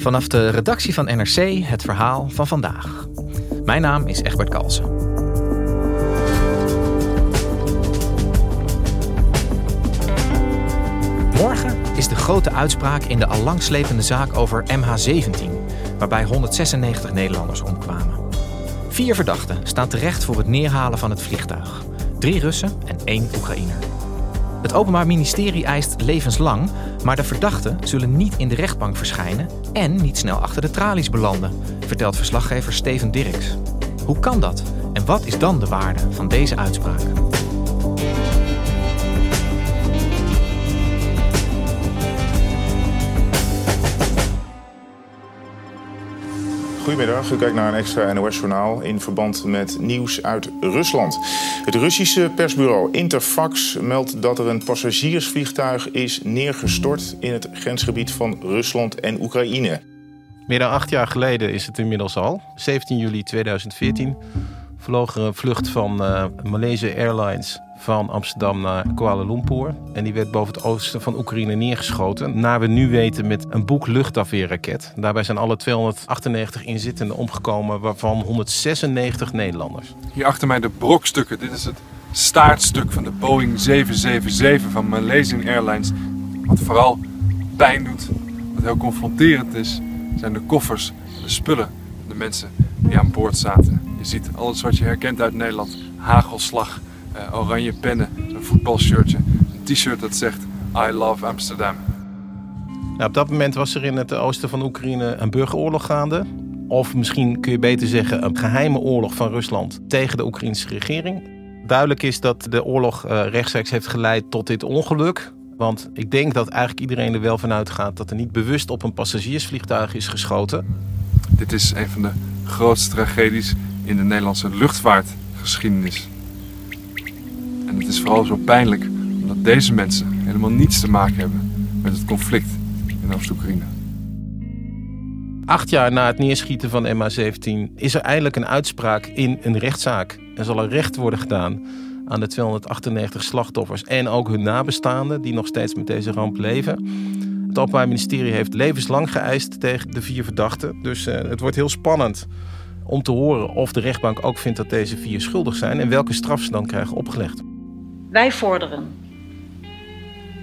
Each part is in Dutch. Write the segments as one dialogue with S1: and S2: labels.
S1: Vanaf de redactie van NRC het verhaal van vandaag. Mijn naam is Egbert Kalsen. Morgen is de grote uitspraak in de allangslepende zaak over MH17, waarbij 196 Nederlanders omkwamen. Vier verdachten staan terecht voor het neerhalen van het vliegtuig. Drie Russen en één Oekraïner. Het Openbaar Ministerie eist levenslang, maar de verdachten zullen niet in de rechtbank verschijnen en niet snel achter de tralies belanden, vertelt verslaggever Steven Dirks. Hoe kan dat en wat is dan de waarde van deze uitspraak?
S2: Goedemiddag, u kijkt naar een extra NOS-journaal in verband met nieuws uit Rusland. Het Russische persbureau Interfax meldt dat er een passagiersvliegtuig is neergestort in het grensgebied van Rusland en Oekraïne.
S3: Meer dan acht jaar geleden is het inmiddels al. 17 juli 2014 vloog een vlucht van uh, Malaysia Airlines van Amsterdam naar Kuala Lumpur. En die werd boven het oosten van Oekraïne neergeschoten. Naar we nu weten met een boek luchtafweerraket. Daarbij zijn alle 298 inzittenden omgekomen, waarvan 196 Nederlanders.
S4: Hier achter mij de brokstukken. Dit is het staartstuk van de Boeing 777 van Malaysian Airlines. Wat vooral pijn doet, wat heel confronterend is, zijn de koffers, de spullen, de mensen die aan boord zaten. Je ziet alles wat je herkent uit Nederland. Hagelslag, uh, oranje pennen, een voetbalshirtje, een t-shirt dat zegt I love Amsterdam.
S3: Nou, op dat moment was er in het oosten van Oekraïne een burgeroorlog gaande. Of misschien kun je beter zeggen een geheime oorlog van Rusland tegen de Oekraïnse regering. Duidelijk is dat de oorlog uh, rechtstreeks heeft geleid tot dit ongeluk. Want ik denk dat eigenlijk iedereen er wel vanuit gaat dat er niet bewust op een passagiersvliegtuig is geschoten.
S4: Dit is een van de grootste tragedies in de Nederlandse luchtvaartgeschiedenis. En het is vooral zo pijnlijk omdat deze mensen helemaal niets te maken hebben met het conflict in Oost-Oekraïne.
S3: Acht jaar na het neerschieten van MH17 is er eindelijk een uitspraak in een rechtszaak. Er zal er recht worden gedaan aan de 298 slachtoffers en ook hun nabestaanden die nog steeds met deze ramp leven. Het Openbaar Ministerie heeft levenslang geëist tegen de vier verdachten. Dus uh, het wordt heel spannend om te horen of de rechtbank ook vindt dat deze vier schuldig zijn en welke straf ze dan krijgen opgelegd.
S5: Wij vorderen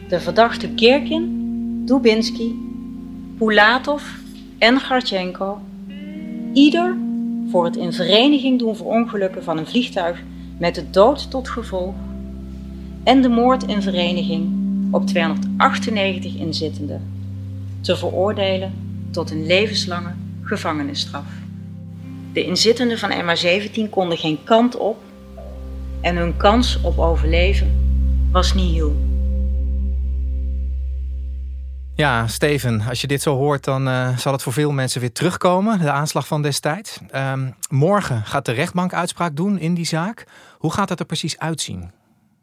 S5: de verdachten Kirkin, Dubinsky, Pulatov en Garchenko ieder voor het in vereniging doen verongelukken van een vliegtuig met de dood tot gevolg en de moord in vereniging op 298 inzittenden te veroordelen tot een levenslange gevangenisstraf. De inzittenden van MH17 konden geen kant op en hun kans op overleven was nihil.
S1: Ja, Steven, als je dit zo hoort, dan uh, zal het voor veel mensen weer terugkomen, de aanslag van destijds. Um, morgen gaat de rechtbank uitspraak doen in die zaak. Hoe gaat dat er precies uitzien?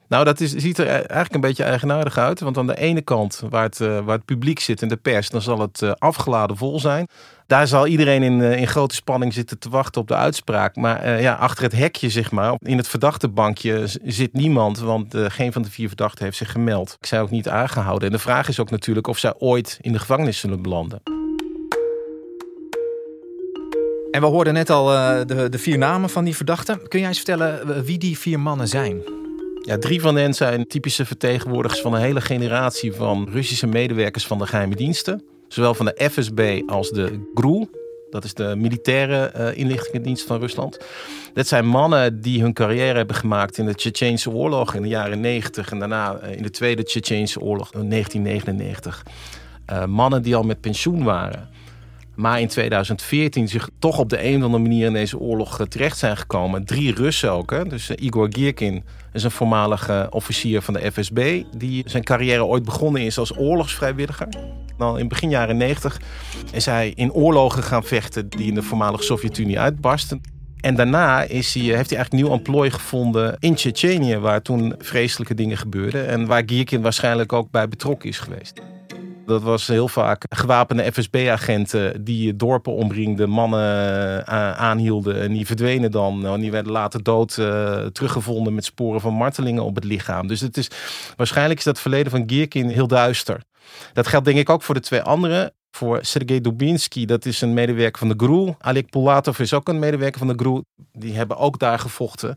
S3: Nou, dat is, ziet er eigenlijk een beetje eigenaardig uit. Want aan de ene kant, waar het, uh, waar het publiek zit in de pers, dan zal het uh, afgeladen vol zijn. Daar zal iedereen in, uh, in grote spanning zitten te wachten op de uitspraak. Maar ja, achter het hekje, zeg maar, in het verdachte bankje zit niemand. Want geen van de vier verdachten heeft zich gemeld. Ik zei ook niet aangehouden. En de vraag is ook natuurlijk of zij ooit in de gevangenis zullen belanden.
S1: En we hoorden net al de, de vier namen van die verdachten. Kun jij eens vertellen wie die vier mannen zijn?
S3: Ja, drie van hen zijn typische vertegenwoordigers van een hele generatie van Russische medewerkers van de geheime diensten. Zowel van de FSB als de GRU, dat is de militaire uh, inlichtingendienst van Rusland. Dat zijn mannen die hun carrière hebben gemaakt in de Tsjetsjeense oorlog in de jaren 90 en daarna in de Tweede Tsjetsjeense oorlog in 1999. Uh, mannen die al met pensioen waren. Maar in 2014 zich toch op de een of andere manier in deze oorlog eh, terecht zijn gekomen. Drie Russen ook. Hè? Dus uh, Igor Girkin is een voormalige officier van de FSB. Die zijn carrière ooit begonnen is als oorlogsvrijwilliger. Dan in begin jaren 90 is hij in oorlogen gaan vechten die in de voormalige Sovjet-Unie uitbarsten. En daarna is hij, heeft hij eigenlijk nieuw emplooi gevonden in Tsjetsjenië, waar toen vreselijke dingen gebeurden. En waar Girkin waarschijnlijk ook bij betrokken is geweest. Dat was heel vaak gewapende FSB-agenten die dorpen omringden, mannen eh, aanhielden en die verdwenen dan. Nou, die werden later dood uh, teruggevonden met sporen van martelingen op het lichaam. Dus het is, waarschijnlijk is dat verleden van Gierkin heel duister. Dat geldt denk ik ook voor de twee anderen. Voor Sergei Dubinsky, dat is een medewerker van de GRU. Alek Pulatov is ook een medewerker van de GRU. Die hebben ook daar gevochten.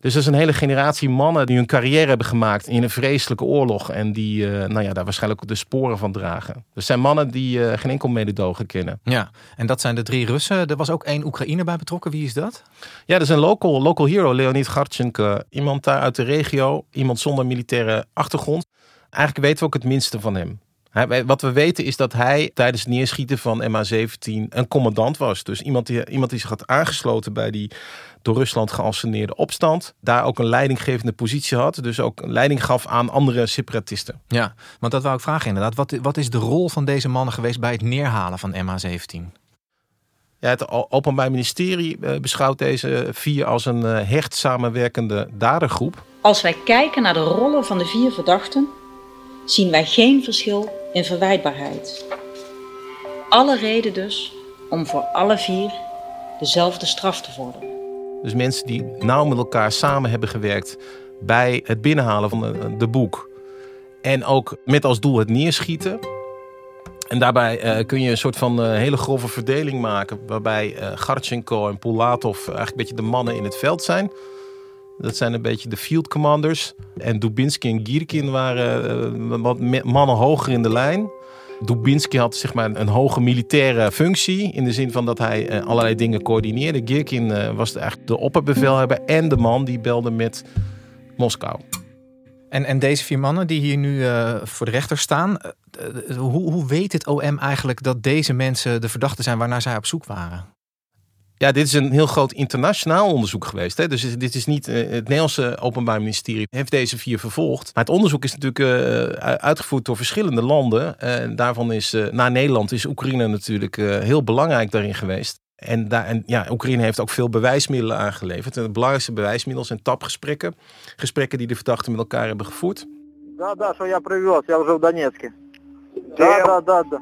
S3: Dus er is een hele generatie mannen die hun carrière hebben gemaakt in een vreselijke oorlog. En die uh, nou ja, daar waarschijnlijk de sporen van dragen. Dus zijn mannen die uh, geen enkel mededogen kennen.
S1: Ja, en dat zijn de drie Russen. Er was ook één Oekraïner bij betrokken. Wie is dat?
S3: Ja, dat is een local, local hero, Leonid Garchenko. Iemand daar uit de regio. Iemand zonder militaire achtergrond. Eigenlijk weten we ook het minste van hem. Wat we weten is dat hij tijdens het neerschieten van MH17 een commandant was. Dus iemand die, iemand die zich had aangesloten bij die door Rusland geanceneerde opstand. Daar ook een leidinggevende positie had. Dus ook leiding gaf aan andere separatisten.
S1: Ja, want dat wou ik vragen inderdaad. Wat, wat is de rol van deze mannen geweest bij het neerhalen van MH17?
S3: Ja, het Openbaar Ministerie eh, beschouwt deze vier als een eh, hecht samenwerkende dadergroep.
S5: Als wij kijken naar de rollen van de vier verdachten, zien wij geen verschil in verwijtbaarheid. Alle reden dus om voor alle vier dezelfde straf te vorderen.
S3: Dus mensen die nauw met elkaar samen hebben gewerkt bij het binnenhalen van de, boek. En ook met als doel het neerschieten. En daarbij uh, kun je een soort van uh, hele grove verdeling maken. Waarbij uh, en Pulatov eigenlijk een beetje de mannen in het veld zijn. Dat zijn een beetje de field commanders. En Dubinsky en Gierkin waren wat mannen hoger in de lijn. Dubinsky had zeg maar, een hoge militaire functie. In de zin van dat hij uh, allerlei dingen coördineerde. Girkin uh, was eigenlijk de opperbevelhebber en de man die belde met Moskou.
S1: En, en deze vier mannen die hier nu voor de rechter staan. hoe, hoe weet het OM eigenlijk dat deze mensen de verdachten zijn waarnaar zij op zoek waren?
S3: Ja, dit is een heel groot internationaal onderzoek geweest. Hè? Dus dit is niet het Nederlandse Openbaar Ministerie heeft deze vier vervolgd. Maar het onderzoek is natuurlijk uh, uitgevoerd door verschillende landen. En daarvan is, uh, na Nederland, is Oekraïne natuurlijk heel belangrijk daarin geweest. En, daar, en ja, Oekraïne heeft ook veel bewijsmiddelen aangeleverd. En het belangrijkste bewijsmiddel zijn tapgesprekken. Gesprekken die de verdachten met elkaar hebben gevoerd.
S6: Да, да, что я привез, я уже в Донецке. Да, да, да, да.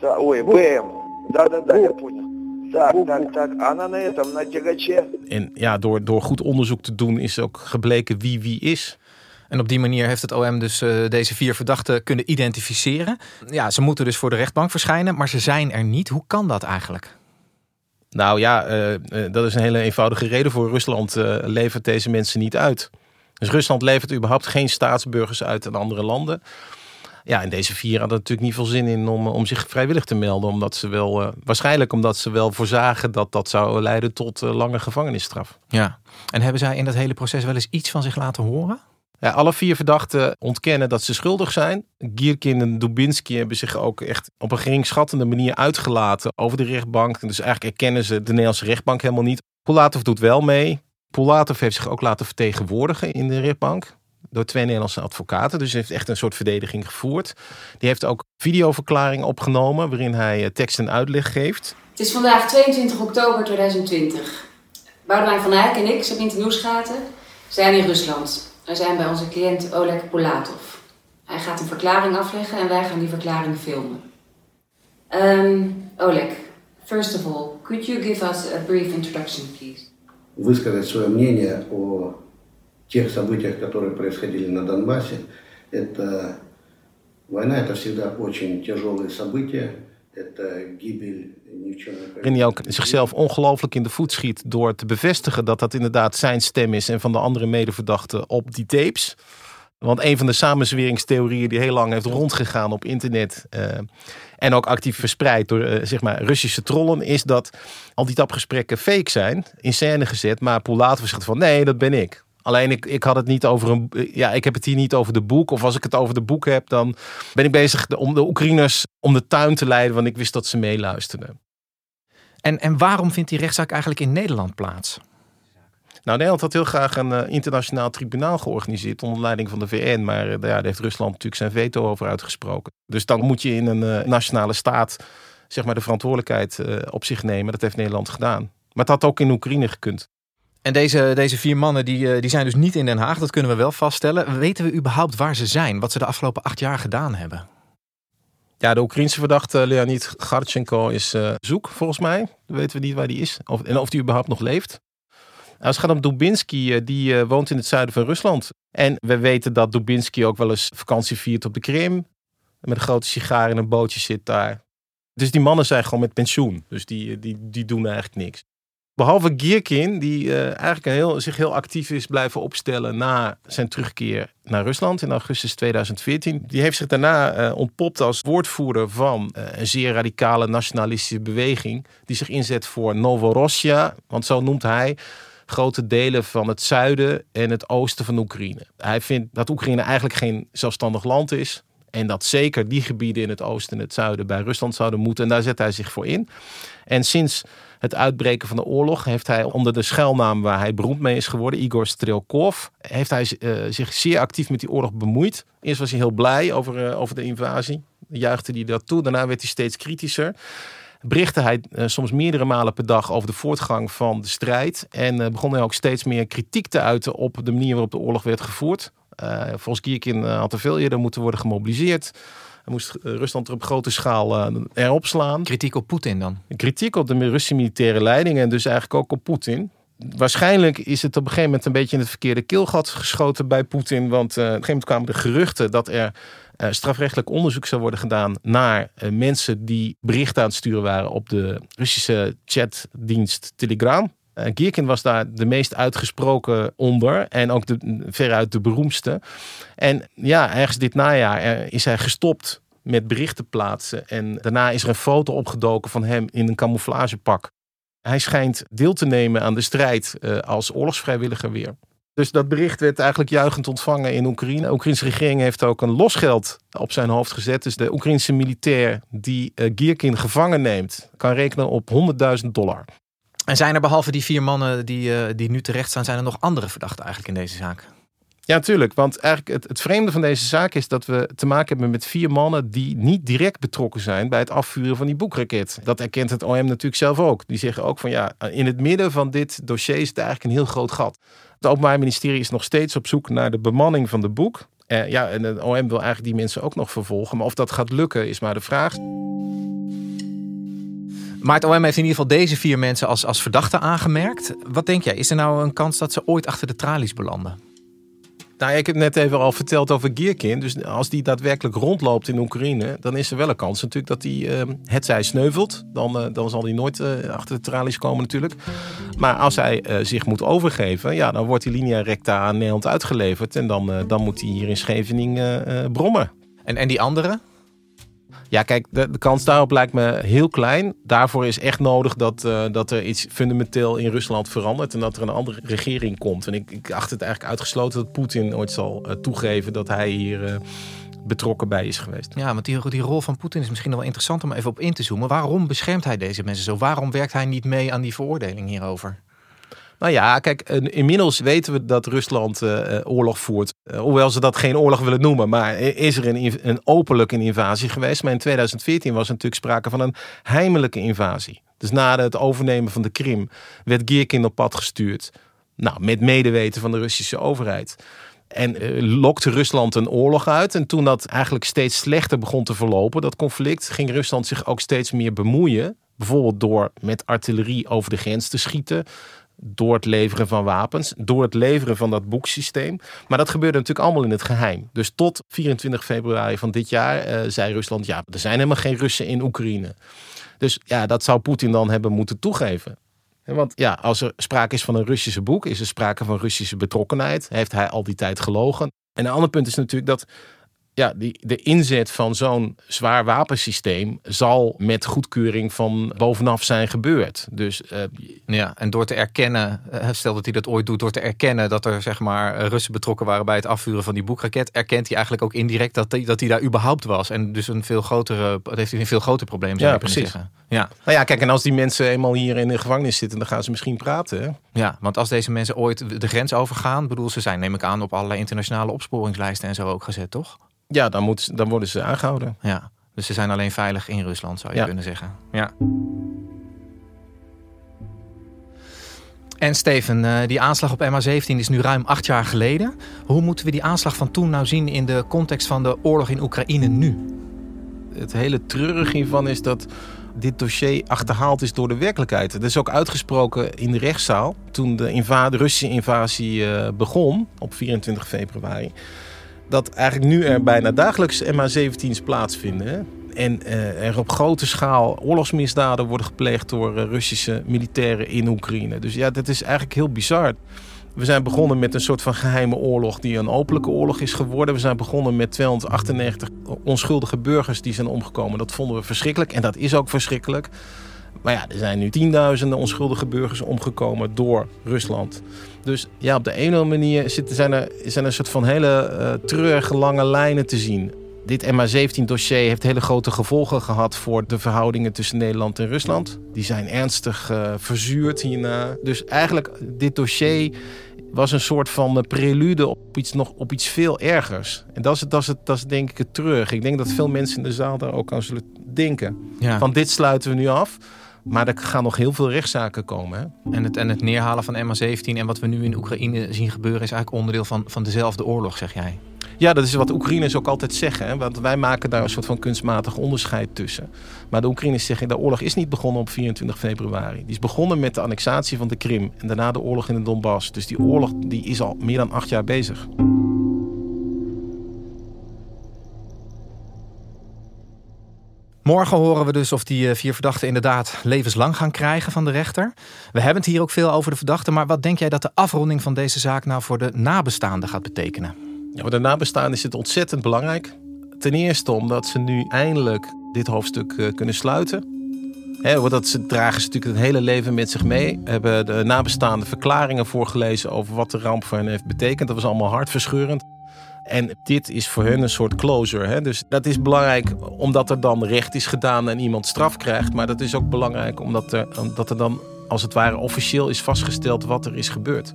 S7: Да, ой, БМ. Да, да, да, я понял. Так, так, так. Она на этом, на тягаче.
S3: En ja, door, door goed onderzoek te doen is ook gebleken wie wie is.
S1: En op die manier heeft het OM dus uh, deze vier verdachten kunnen identificeren. Ja, ze moeten dus voor de rechtbank verschijnen, maar ze zijn er niet. Hoe kan dat eigenlijk?
S3: Nou ja, uh, uh, dat is een hele eenvoudige reden voor. Rusland levert deze mensen niet uit. Dus Rusland levert überhaupt geen staatsburgers uit aan andere landen. Ja, en deze vier hadden natuurlijk niet veel zin in om, om zich vrijwillig te melden. Omdat ze wel, uh, waarschijnlijk omdat ze wel voorzagen dat dat zou leiden tot uh, lange gevangenisstraf.
S1: Ja, en hebben zij in dat hele proces wel eens iets van zich laten horen?
S3: Ja, alle vier verdachten ontkennen dat ze schuldig zijn. Gierkin en Dubinsky hebben zich ook echt op een geringschattende manier uitgelaten over de rechtbank. Dus eigenlijk erkennen ze de Nederlandse rechtbank helemaal niet. Pulatov doet wel mee. Pulatov heeft zich ook laten vertegenwoordigen in de rechtbank door twee Nederlandse advocaten. Dus hij heeft echt een soort verdediging gevoerd. Die heeft ook videoverklaring opgenomen waarin hij tekst en uitleg geeft.
S8: Het is vandaag 22 oktober 2020. Boudewijn van Eyck en ik, Sabine Nieuwsgaten, zijn in Rusland. We zijn bij onze cliënt Oleg Polatov. Hij gaat een verklaring afleggen en wij gaan die verklaring filmen. Um, Oleg, first of all, could you give us a brief introduction, please?
S9: Высказать свое мнение о тех событиях, которые происходили на Донбассе. Это война, это всегда очень тяжелые события. Это гибель ни в чем не
S3: Waarin hij ook zichzelf ongelooflijk in de voet schiet door te bevestigen dat dat inderdaad zijn stem is en van de andere medeverdachten op die tapes. Want een van de samenzweringstheorieën die heel lang heeft rondgegaan op internet eh, en ook actief verspreid door eh, zeg maar Russische trollen, is dat al die tapgesprekken fake zijn, in scène gezet, maar Poulatov zegt van nee, dat ben ik. Alleen ik, ik had het niet over een. Ja, ik heb het hier niet over de boek. Of als ik het over de boek heb, dan ben ik bezig om de Oekraïners om de tuin te leiden, want ik wist dat ze meeluisterden.
S1: En, en waarom vindt die rechtszaak eigenlijk in Nederland plaats?
S3: Nou, Nederland had heel graag een eh, internationaal tribunaal georganiseerd onder leiding van de VN. Maar eh, daar heeft Rusland natuurlijk zijn veto over uitgesproken. Dus dan moet je in een eh, nationale staat zeg maar, de verantwoordelijkheid op zich nemen. Dat heeft Nederland gedaan. Maar het had ook in Oekraïne gekund.
S1: En deze, deze vier mannen die, eh, die zijn dus niet in Den Haag, dat kunnen we wel vaststellen. Weten we überhaupt waar ze zijn? Wat ze de afgelopen acht jaar gedaan hebben?
S3: Ja, de Oekraïnse verdachte Leonid Garchenko is eh, zoek, volgens mij. Dan weten we niet waar die is. Of, en of die überhaupt nog leeft. Als het gaat om Dubinsky, eh, die eh, woont in het zuiden van Rusland. En we weten dat Dubinsky ook wel eens vakantie viert op de Krim. Met een grote sigaar in een bootje zit daar. Dus die mannen zijn gewoon met pensioen. Dus die, die, die doen eigenlijk niks. Behalve Gierkin, die eh, eigenlijk heel, zich heel actief is blijven opstellen na zijn terugkeer naar Rusland in augustus 2014. Die heeft zich daarna eh, ontpopt als woordvoerder van eh, een zeer radicale nationalistische beweging. Die zich inzet voor Novorossiya, want zo noemt hij grote delen van het zuiden en het oosten van Oekraïne. Hij vindt dat Oekraïne eigenlijk geen zelfstandig land is. En dat zeker die gebieden in het oosten en het zuiden bij Rusland zouden moeten. En daar zet hij zich voor in. En sinds het uitbreken van de oorlog heeft hij onder de schuilnaam waar hij beroemd mee is geworden, Igor Strelkov, heeft hij eh, zich zeer actief met die oorlog bemoeid. Eerst was hij heel blij over, eh, over de invasie. Juichte hij dat toe. Daarna werd hij steeds kritischer. Berichtte hij eh, soms meerdere malen per dag over de voortgang van de strijd. En begon hij ook steeds meer kritiek te uiten op de manier waarop de oorlog werd gevoerd. Uh, volgens Gierkin uh, had er veel eerder moeten worden gemobiliseerd. Hij moest uh, Rusland er op grote schaal erop slaan.
S1: Kritiek op Poetin dan?
S3: Kritiek op de Russische militaire leiding en dus eigenlijk ook op Poetin. Waarschijnlijk is het op een gegeven moment een beetje in het verkeerde keelgat geschoten bij Poetin. Want uh, op een gegeven moment kwamen de geruchten dat er uh, strafrechtelijk onderzoek zou worden gedaan naar uh, mensen die berichten aan het sturen waren op de Russische chatdienst Telegram. Uh, Gierkin was daar de meest uitgesproken onder en ook de, veruit de beroemdste. En ja, ergens dit najaar is hij gestopt met berichten plaatsen. En daarna is er een foto opgedoken van hem in een camouflagepak. Hij schijnt deel te nemen aan de strijd uh, als oorlogsvrijwilliger weer. Dus dat bericht werd eigenlijk juichend ontvangen in Oekraïne. De Oekraïnse regering heeft ook een losgeld op zijn hoofd gezet. Dus de Oekraïnse militair die uh, Gierkin gevangen neemt, kan rekenen op 100.000 dollar.
S1: En zijn er behalve die vier mannen die, uh, die nu terecht staan, zijn er nog andere verdachten eigenlijk in deze zaak?
S3: Ja, tuurlijk. Want eigenlijk het, het vreemde van deze zaak is dat we te maken hebben met vier mannen die niet direct betrokken zijn bij het afvuren van die boekraket. Dat erkent het OM natuurlijk zelf ook. Die zeggen ook van ja, in het midden van dit dossier is het eigenlijk een heel groot gat. Het Openbaar Ministerie is nog steeds op zoek naar de bemanning van de boek. Uh, ja, en het OM wil eigenlijk die mensen ook nog vervolgen. Maar of dat gaat lukken is maar de vraag.
S1: Maar het OM heeft in ieder geval deze vier mensen als, als verdachten aangemerkt. Wat denk jij, is er nou een kans dat ze ooit achter de tralies belanden?
S3: Nou, ik heb net even al verteld over Gierkin. Dus als die daadwerkelijk rondloopt in Oekraïne, dan is er wel een kans natuurlijk dat hij uh, het zij sneuvelt. Dan, uh, dan zal hij nooit uh, achter de tralies komen natuurlijk. Maar als hij zich moet overgeven, ja, dan wordt die linea recta aan Nederland uitgeleverd. En dan, dan moet hij hier in Scheveningen brommen.
S1: En, en die anderen?
S3: Ja, kijk, de, de, kans daarop lijkt me heel klein. Daarvoor is echt nodig dat, uh, dat er iets fundamenteel in Rusland verandert en dat er een andere regering komt. En ik, ik acht het eigenlijk uitgesloten dat Poetin ooit zal uh, toegeven dat hij hier uh, betrokken bij is geweest.
S1: Ja, want die, die rol van Poetin is misschien wel interessant om even op in te zoomen. Waarom beschermt hij deze mensen zo? Waarom werkt hij niet mee aan die veroordeling hierover?
S3: Nou ja, kijk, inmiddels weten we dat Rusland uh, oorlog voert. Uh, hoewel ze dat geen oorlog willen noemen. Maar is er een, een openlijk invasie geweest. Maar in 2014 was er natuurlijk sprake van een heimelijke invasie. Dus na het overnemen van de Krim werd Gierkin op pad gestuurd. Nou, met medeweten van de Russische overheid. En lokte Rusland een oorlog uit. En toen dat eigenlijk steeds slechter begon te verlopen, dat conflict, ging Rusland zich ook steeds meer bemoeien. Bijvoorbeeld door met artillerie over de grens te schieten door het leveren van wapens, door het leveren van dat boeksysteem. Maar dat gebeurde natuurlijk allemaal in het geheim. Dus tot 24 februari van dit jaar uh, zei Rusland: ja, er zijn helemaal geen Russen in Oekraïne. Dus ja, dat zou Poetin dan hebben moeten toegeven. Want ja, als er sprake is van een Russische boek, is er sprake van Russische betrokkenheid. Heeft hij al die tijd gelogen. En een ander punt is natuurlijk dat ja, die, de inzet van zo'n zwaar wapensysteem zal met goedkeuring van bovenaf zijn gebeurd. Dus, uh,
S1: ja, en door te erkennen, eh, stel dat hij dat ooit doet, door te erkennen dat er zeg maar Russen betrokken waren bij het afvuren van die boekraket, erkent hij eigenlijk ook indirect dat hij, dat hij daar überhaupt was. En dus een veel grotere, dat heeft hij een veel groter probleem.
S3: Ja, precies. Ja. Nou ja, kijk, en als die mensen eenmaal hier in de gevangenis zitten, dan gaan ze misschien praten. Hè?
S1: Ja, want als deze mensen ooit de grens overgaan, bedoel, ze zijn, neem ik aan, op allerlei internationale opsporingslijsten en zo ook gezet, toch?
S3: Ja, dan, moet, dan worden ze aangehouden.
S1: Ja, dus ze zijn alleen veilig in Rusland, zou je kunnen zeggen. Ja. En Steven, eh, die aanslag op MH17 is nu ruim acht jaar geleden. Hoe moeten we die aanslag van toen nou zien in de context van de oorlog in Oekraïne nu?
S3: Het hele treurige hiervan is dat dit dossier achterhaald is door de werkelijkheid. Dat is ook uitgesproken in de rechtszaal toen de, de Russische invasie uh, begon op 24 februari dat eigenlijk nu er bijna dagelijks MH17's plaatsvinden. En uh, er op grote schaal oorlogsmisdaden worden gepleegd door uh, Russische militairen in Oekraïne. Dus ja, dat is eigenlijk heel bizar. We zijn begonnen met een soort van geheime oorlog die een openlijke oorlog is geworden. We zijn begonnen met 298 onschuldige burgers die zijn omgekomen. Dat vonden we verschrikkelijk en dat is ook verschrikkelijk. Maar ja, er zijn nu tienduizenden onschuldige burgers omgekomen door Rusland. Dus ja, op de ene manier zitten, zijn, er, zijn er een soort van hele uh, treurige lange lijnen te zien. Dit MH17-dossier heeft hele grote gevolgen gehad voor de verhoudingen tussen Nederland en Rusland. Die zijn ernstig uh, verzuurd hierna. Dus eigenlijk, dit dossier was een soort van prelude op iets, nog, op iets veel ergers. En dat is, dat, is dat is denk ik het terug. Ik denk dat veel mensen in de zaal daar ook aan zullen denken. Ja. Van dit sluiten we nu af. Maar er gaan nog heel veel rechtszaken komen. Hè?
S1: En, het, en het neerhalen van MH17 en wat we nu in Oekraïne zien gebeuren... is eigenlijk onderdeel van, van dezelfde oorlog, zeg jij?
S3: Ja, dat is wat Oekraïners ook altijd zeggen. Hè? Want wij maken daar een soort van kunstmatig onderscheid tussen. Maar de Oekraïners zeggen, de oorlog is niet begonnen op 24 februari. Die is begonnen met de annexatie van de Krim. En daarna de oorlog in de Donbass. Dus die oorlog die is al meer dan acht jaar bezig.
S1: Morgen horen we dus of die eh, vier verdachten inderdaad levenslang gaan krijgen van de rechter. We hebben het hier ook veel over de verdachten, maar wat denk jij dat de afronding van deze zaak nou voor de nabestaanden gaat betekenen?
S3: Ja, voor de nabestaanden is het ontzettend belangrijk. Ten eerste omdat ze nu eindelijk dit hoofdstuk uh, kunnen sluiten. He, dat ze dragen ze natuurlijk het hele leven met zich mee. Hebben de nabestaanden verklaringen voorgelezen over wat de ramp voor hen heeft betekend. Dat was allemaal hartverscheurend. En dit is voor hun een soort closure. Hè? Dus dat is belangrijk omdat er dan recht is gedaan en iemand straf krijgt. Maar dat is ook belangrijk omdat er, omdat er dan als het ware officieel is vastgesteld wat er is gebeurd.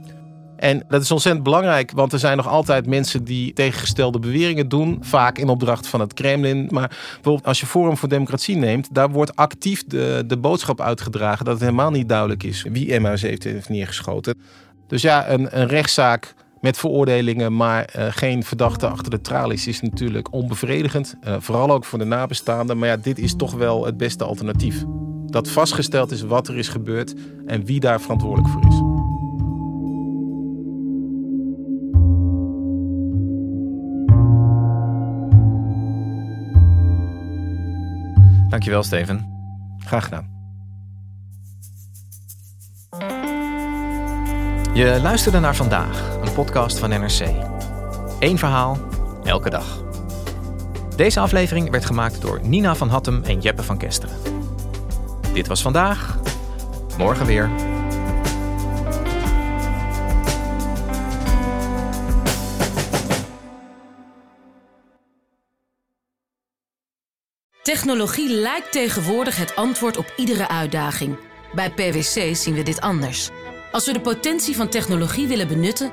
S3: En dat is ontzettend belangrijk, want er zijn nog altijd mensen die tegengestelde beweringen doen, vaak in opdracht van het Kremlin. Maar bijvoorbeeld als je Forum voor Democratie neemt, daar wordt actief de, de boodschap uitgedragen dat het helemaal niet duidelijk is wie MH17 heeft neergeschoten. Dus ja, een, een rechtszaak met veroordelingen, maar uh, geen verdachte achter de tralies is natuurlijk onbevredigend. Uh, vooral ook voor de nabestaanden. Maar ja, dit is toch wel het beste alternatief. Dat vastgesteld is wat er is gebeurd en wie daar verantwoordelijk voor is.
S1: Dankjewel, Steven.
S3: Graag gedaan.
S1: Je luisterde naar vandaag, podcast van NRC. Eén verhaal, elke dag. Deze aflevering werd gemaakt door Nina van Hattem en Jeppe van Kesteren. Dit was vandaag, morgen weer.
S10: Technologie lijkt tegenwoordig het antwoord op iedere uitdaging. Bij PwC zien we dit anders. Als we de potentie van technologie willen benutten,